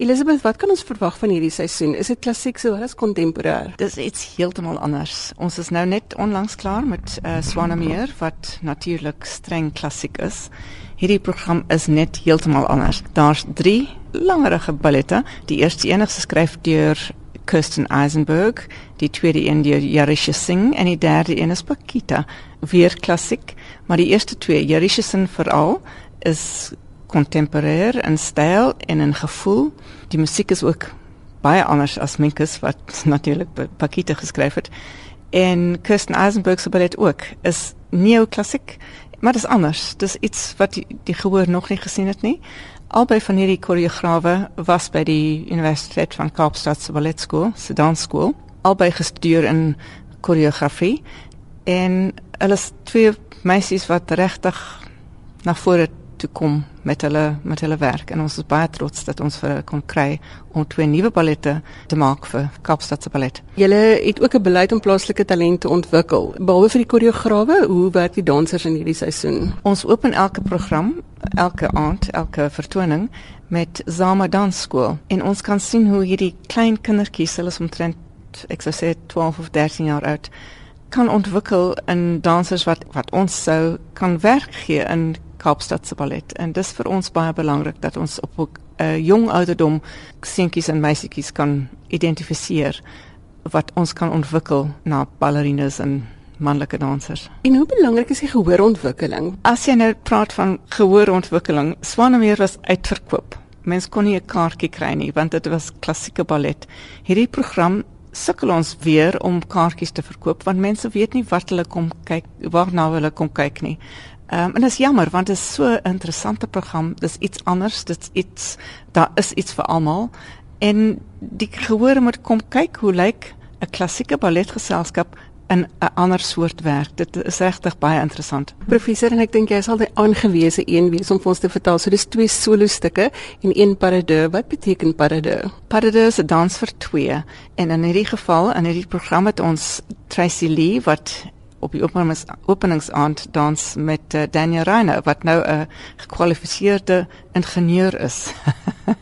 Elisabeth, wat kan ons verwag van hierdie seisoen? Is dit klassiek sowel as kontemporêr? Dis iets heeltemal anders. Ons is nou net onlangs klaar met uh, Swanemeer wat natuurlik streng klassiek is. Hierdie program is net heeltemal anders. Daar's 3 langerige ballette. Die eerste een is geskryf deur Kirsten Eisenberg, die tweede een deur Yarisha Singh en die derde een is Pakita. Weer klassiek, maar die eerste twee, Yarisha Singh veral, is kontemporêr in styl en in gevoel. Die musiek is ook baie anders as Minkus wat natuurlik Pakita geskryf het. En Kirsten Eisenberg se ballet ook is neoklassiek, maar dit is anders. Dis iets wat die, die gehoor nog nie gesien het nie. Albei van hierdie koreograwe was by die Universiteit van Kaapstad se balletskool, se dansskool. Albei gestudeer in koreografie en hulle is twee meisies wat regtig na vore toe kom met hulle met hulle werk en ons is baie trots dat ons vir kon kry om twee nuwe ballette te maak vir Kaapstad se ballet. Julle het ook 'n beleid om plaaslike talente ontwikkel. Behalwe vir die koreograwe, hoe werk die dansers in hierdie seisoen? Ons open elke program, elke aand, elke vertoning met Zama Dansskool en ons kan sien hoe hierdie klein kindertjies, hulle is omtrent ek sou sê 12 of 13 jaar oud kan ontwikkel in dansers wat wat ons sou kan werk gee in Kaapstad se ballet en dis vir ons baie belangrik dat ons op 'n uh, jong ouderdom seentjies en meisietjies kan identifiseer wat ons kan ontwikkel na ballerinas en manlike dansers. En hoe belangrik is die gehoorontwikkeling? As jy nou praat van gehoorontwikkeling, Swanemeer was uitverkoop. Mens kon nie 'n kaartjie kry nie want dit was klassieke ballet. Hierdie program sukkel ons weer om kaartjies te verkoop want mense weet nie wat hulle kom kyk waarna hulle kom kyk nie. Ehm um, en dit is jammer want dit is so 'n interessante program. Dis iets anders, dit's iets daar is iets vir almal. En die gehoor moet kom kyk hoe lyk 'n klassieke balletgeselskap in 'n ander soort werk. Dit is regtig baie interessant. Professor en ek dink jy sal die aangewese een wees om vir ons te vertel. So dis twee solo stukke en een parade. Wat beteken parade? Parade is 'n dans vir twee. En in hierdie geval in hierdie program het ons Tracy Lee wat op die openings, openingsaand dans met uh, Daniel Reiner wat nou 'n gekwalifiseerde ingenieur is.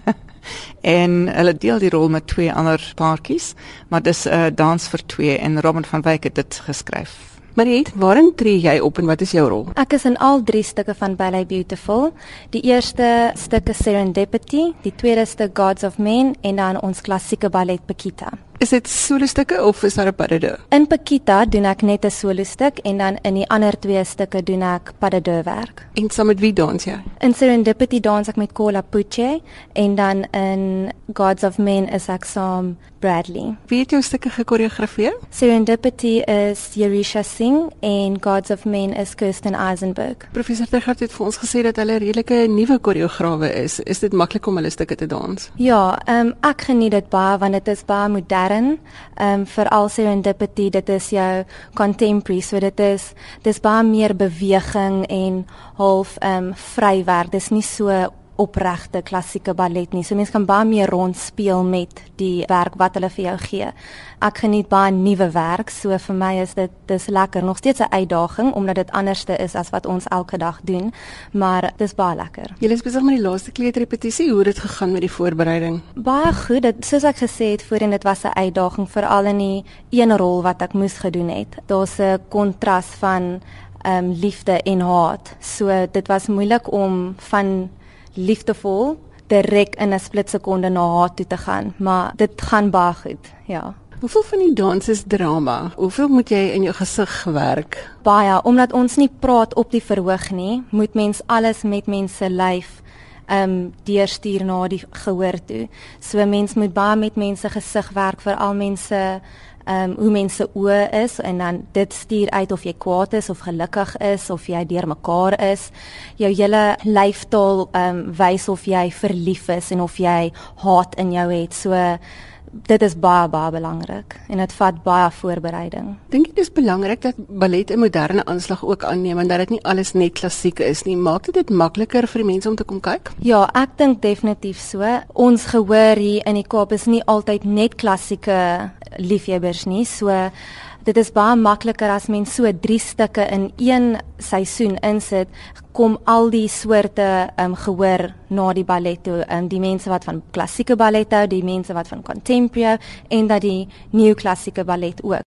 en hulle deel die rol met twee ander paartjies, maar dis 'n uh, dans vir twee en Robin van Wyk het dit geskryf. Mariet, waarin tree jy op en wat is jou rol? Ek is in al drie stukke van Ballet Beautiful. Die eerste stuk is Serendipity, die tweede stuk Gods of Men en dan ons klassieke ballet Paquita. Is dit solo stukke of is daar 'n parade? In Paquita doen ek net 'n solo stuk en dan in die ander twee stukke doen ek parade werk. En saam met wie dans jy? In Serendipity dans ek met Kola Puche en dan in Gods of Men is ek saam Bradley. Wie het jou stukke gekoreografeer? Serendipity is Yerisha Singh en Gods of Men is Kirsten Eisenberg. Professor Tegart het vir ons gesê dat hulle redelike nuwe koreograwe is. Is dit maklik om hulle stukke te dans? Ja, um, ek geniet dit baie want dit is baie modern modern. Ehm um, veral serendipity, dit is jou contemporary, so dit is dis baie meer beweging en half ehm um, vrywerk. Dis nie so opregte klassieke ballet nie. So mense kan baie meer rond speel met die werk wat hulle vir jou gee. Ek geniet baie nuwe werk, so vir my is dit dis lekker. Nog steeds 'n uitdaging omdat dit anderste is as wat ons elke dag doen, maar dis baie lekker. Jy is besig met die laaste kleuterrepetisie. Hoe het dit gegaan met die voorbereiding? Baie goed. Dit soos ek gesê het voorheen, dit was 'n uitdaging veral in die een rol wat ek moes gedoen het. Daar's 'n kontras van ehm um, liefde en haat. So dit was moeilik om van liefdevol direk in 'n split sekonde na haar toe te gaan, maar dit gaan baie goed. Ja. Hoeveel van die dans is drama? Hoeveel moet jy in jou gesig werk? Baie, omdat ons nie praat op die verhoog nie, moet mens alles met mense lyf ehm um, deurstuur na die gehoor toe. So mens moet baie met mense gesig werk vir al mense ehm um, hoe mense oë is en dan dit stuur uit of jy kwaad is of gelukkig is of jy deurmekaar is. Jou hele lyfstaal ehm um, wys of jy verlief is en of jy haat in jou het. So dit is baie baie belangrik en dit vat baie voorbereiding. Dink jy dis belangrik dat ballet 'n moderne aanslag ook aanneem en dat dit nie alles net klassiek is nie? Maak dit dit makliker vir die mense om te kom kyk? Ja, ek dink definitief so. Ons gehoor hier in die Kaap is nie altyd net klassieke liefhebbers nie. So dit is baie makliker as mens so 3 stukke in een seisoen insit, kom al die soorte ehm um, gehoor na die ballet toe. Ehm um, die mense wat van klassieke ballet hou, die mense wat van contemporary en dat die nuwe klassieke ballet ook.